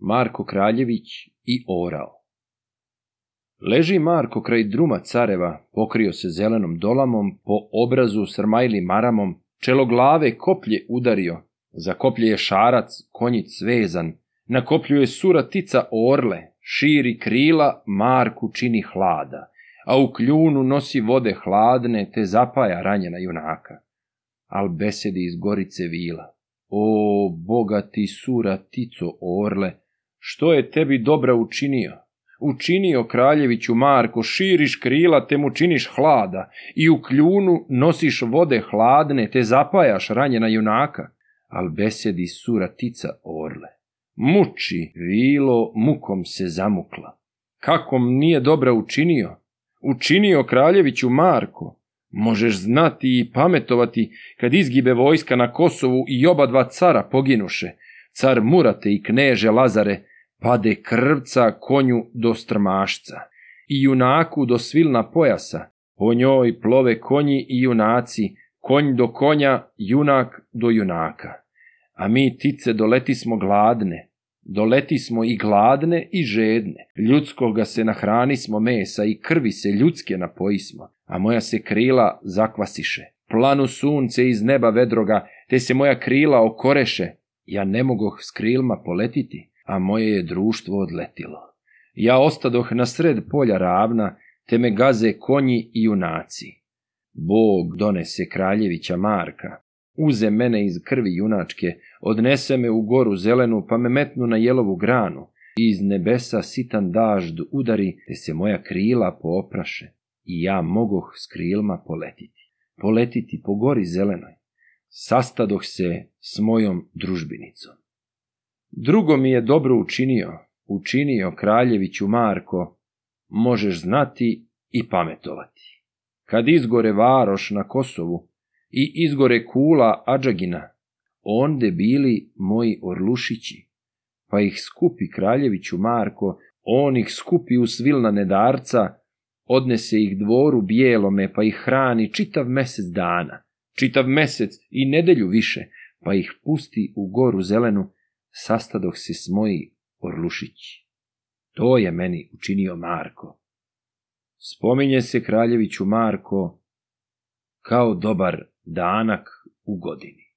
Marko Kraljević i orao. Leži Marko kraj druma careva, pokrio se zelenom dolamom, po obrazu srmajli maramom, čelo glave koplje udario, za koplje je šarac, konjic svezan, na koplju je suratica orle, širi krila, Marku čini hlada, a u kljunu nosi vode hladne, te zapaja ranjena junaka. Al besedi iz gorice vila, o, bogati suratico orle, Što je tebi dobra učinio? Učinio kraljeviću Marko, širiš krila te mu činiš hlada i u kljunu nosiš vode hladne te zapajaš ranjena junaka. Al besedi suratica orle. Muči, vilo mukom se zamukla. Kakom nije dobra učinio? Učinio kraljeviću Marko. Možeš znati i pametovati kad izgibe vojska na Kosovu i oba dva cara poginuše. Car Murate i kneže Lazare pade krvca konju do strmašca i junaku do svilna pojasa, po njoj plove konji i junaci, konj do konja, junak do junaka. A mi tice doleti smo gladne, doleti smo i gladne i žedne, ljudskoga se nahrani smo mesa i krvi se ljudske napoji smo, a moja se krila zakvasiše. Planu sunce iz neba vedroga, te se moja krila okoreše, ja ne mogoh s krilma poletiti, a moje je društvo odletilo. Ja ostadoh na sred polja ravna, te me gaze konji i junaci. Bog donese kraljevića Marka, uze mene iz krvi junačke, odnese me u goru zelenu, pa me metnu na jelovu granu, iz nebesa sitan dažd udari, te se moja krila poopraše, i ja mogoh s krilma poletiti, poletiti po gori zelenoj. Sastadoh se s mojom družbinicom. Drugo mi je dobro učinio, učinio kraljeviću Marko, možeš znati i pametovati. Kad izgore varoš na Kosovu i izgore kula Ađagina, onde bili moji orlušići, pa ih skupi kraljeviću Marko, on ih skupi u svilna nedarca, odnese ih dvoru bijelome, pa ih hrani čitav mesec dana, čitav mesec i nedelju više, pa ih pusti u goru zelenu, sastadoh se s moji Orlušić. To je meni učinio Marko. Spominje se Kraljeviću Marko kao dobar danak u godini.